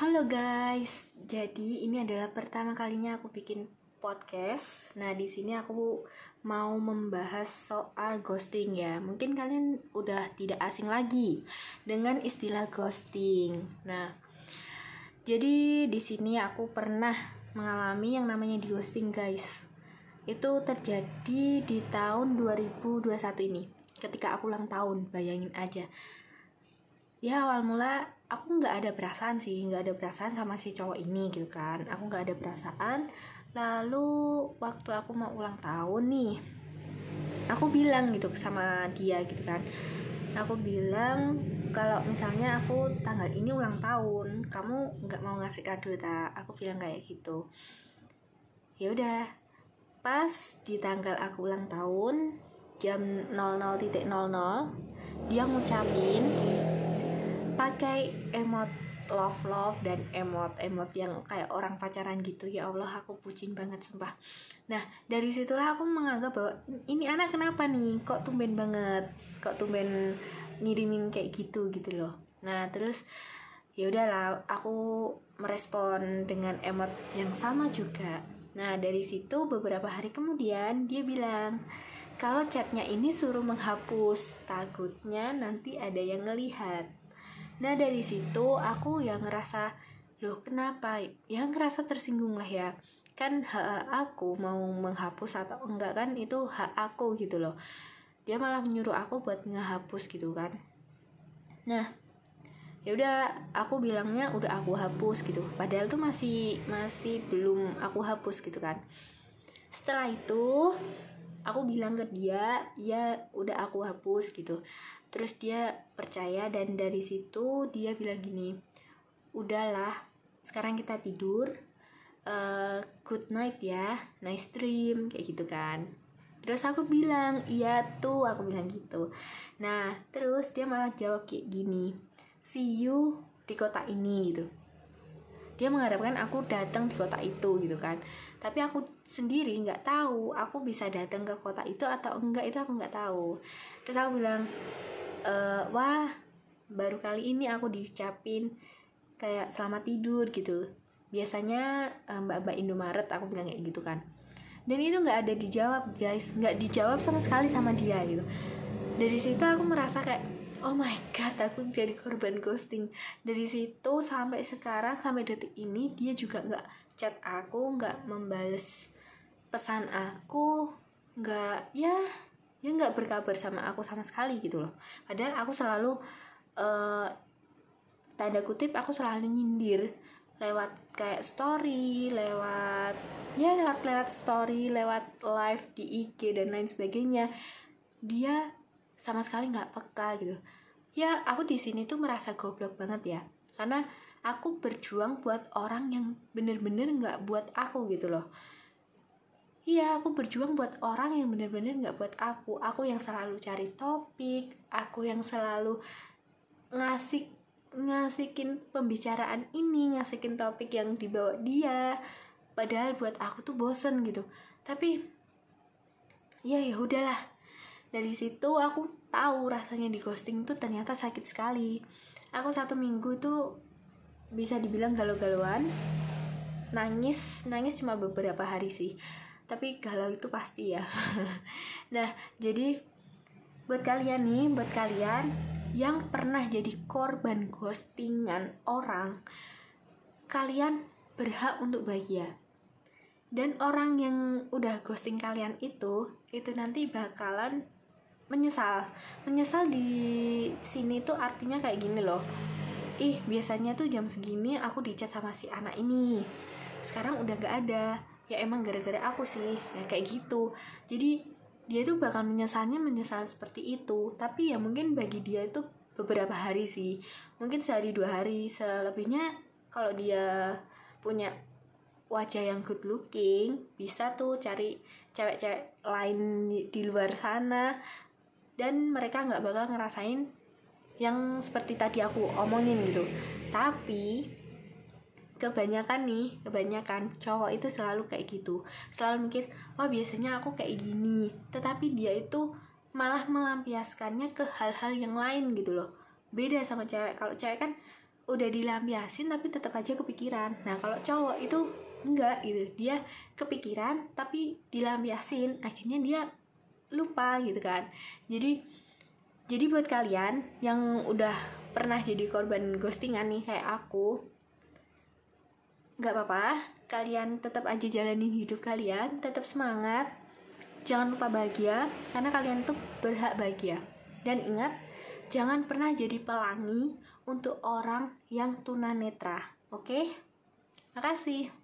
Halo guys, jadi ini adalah pertama kalinya aku bikin podcast. Nah, di sini aku mau membahas soal ghosting ya. Mungkin kalian udah tidak asing lagi dengan istilah ghosting. Nah, jadi di sini aku pernah mengalami yang namanya di ghosting guys. Itu terjadi di tahun 2021 ini. Ketika aku ulang tahun, bayangin aja. Ya awal mula aku nggak ada perasaan sih, nggak ada perasaan sama si cowok ini gitu kan. Aku nggak ada perasaan. Lalu waktu aku mau ulang tahun nih aku bilang gitu sama dia gitu kan. Aku bilang kalau misalnya aku tanggal ini ulang tahun kamu nggak mau ngasih kado tak aku bilang kayak gitu. Ya udah pas di tanggal aku ulang tahun jam 00.00 dia ngucapin pakai emot love love dan emot emot yang kayak orang pacaran gitu. Ya Allah aku bucin banget sumpah. Nah dari situlah aku menganggap bahwa ini anak kenapa nih? Kok tumben banget? Kok tumben ngirimin kayak gitu gitu loh. Nah terus ya udahlah aku merespon dengan emot yang sama juga. Nah dari situ beberapa hari kemudian dia bilang kalau chatnya ini suruh menghapus takutnya nanti ada yang ngelihat Nah dari situ aku yang ngerasa loh kenapa? Ya ngerasa tersinggung lah ya. Kan hak aku mau menghapus atau enggak kan itu hak aku gitu loh. Dia malah menyuruh aku buat ngehapus gitu kan. Nah ya udah aku bilangnya udah aku hapus gitu. Padahal tuh masih masih belum aku hapus gitu kan. Setelah itu aku bilang ke dia ya udah aku hapus gitu. Terus dia percaya dan dari situ dia bilang gini udahlah sekarang kita tidur uh, good night ya nice dream kayak gitu kan. Terus aku bilang iya tuh aku bilang gitu. Nah terus dia malah jawab kayak gini see you di kota ini gitu dia mengharapkan aku datang di kota itu gitu kan. Tapi aku sendiri nggak tahu aku bisa datang ke kota itu atau enggak itu aku nggak tahu. Terus aku bilang uh, wah baru kali ini aku diucapin kayak selamat tidur gitu. Biasanya uh, mbak-mbak Indomaret aku bilang kayak gitu kan. Dan itu nggak ada dijawab guys. Nggak dijawab sama sekali sama dia gitu. Dari situ aku merasa kayak oh my god aku jadi korban ghosting. Dari situ sampai sekarang sampai detik ini dia juga nggak chat aku nggak membales pesan aku nggak ya dia nggak berkabar sama aku sama sekali gitu loh. Padahal aku selalu uh, tanda kutip aku selalu nyindir lewat kayak story lewat ya lewat lewat story lewat live di IG dan lain sebagainya. Dia sama sekali nggak peka gitu ya aku di sini tuh merasa goblok banget ya karena aku berjuang buat orang yang bener-bener nggak buat aku gitu loh Iya, aku berjuang buat orang yang bener-bener gak buat aku. Aku yang selalu cari topik, aku yang selalu ngasih ngasihin pembicaraan ini, ngasihin topik yang dibawa dia. Padahal buat aku tuh bosen gitu. Tapi ya ya udahlah. Dari situ aku tahu rasanya di ghosting tuh ternyata sakit sekali. Aku satu minggu tuh bisa dibilang galau-galauan. Nangis, nangis cuma beberapa hari sih tapi galau itu pasti ya nah jadi buat kalian nih buat kalian yang pernah jadi korban ghostingan orang kalian berhak untuk bahagia dan orang yang udah ghosting kalian itu itu nanti bakalan menyesal. Menyesal di sini tuh artinya kayak gini loh. Ih biasanya tuh jam segini aku dicat sama si anak ini. Sekarang udah gak ada. Ya emang gara-gara aku sih. Ya kayak gitu. Jadi dia tuh bakal menyesalnya menyesal seperti itu. Tapi ya mungkin bagi dia itu beberapa hari sih. Mungkin sehari dua hari. Selebihnya kalau dia punya wajah yang good looking bisa tuh cari cewek-cewek lain di luar sana dan mereka nggak bakal ngerasain yang seperti tadi aku omongin gitu. Tapi kebanyakan nih kebanyakan cowok itu selalu kayak gitu. Selalu mikir wah biasanya aku kayak gini. Tetapi dia itu malah melampiaskannya ke hal-hal yang lain gitu loh. Beda sama cewek. Kalau cewek kan udah dilampiasin tapi tetap aja kepikiran. Nah kalau cowok itu enggak gitu. Dia kepikiran tapi dilampiasin. Akhirnya dia lupa gitu kan. Jadi jadi buat kalian yang udah pernah jadi korban ghostingan nih kayak aku nggak apa-apa kalian tetap aja jalanin hidup kalian tetap semangat jangan lupa bahagia karena kalian tuh berhak bahagia. Dan ingat jangan pernah jadi pelangi untuk orang yang tunanetra oke? Makasih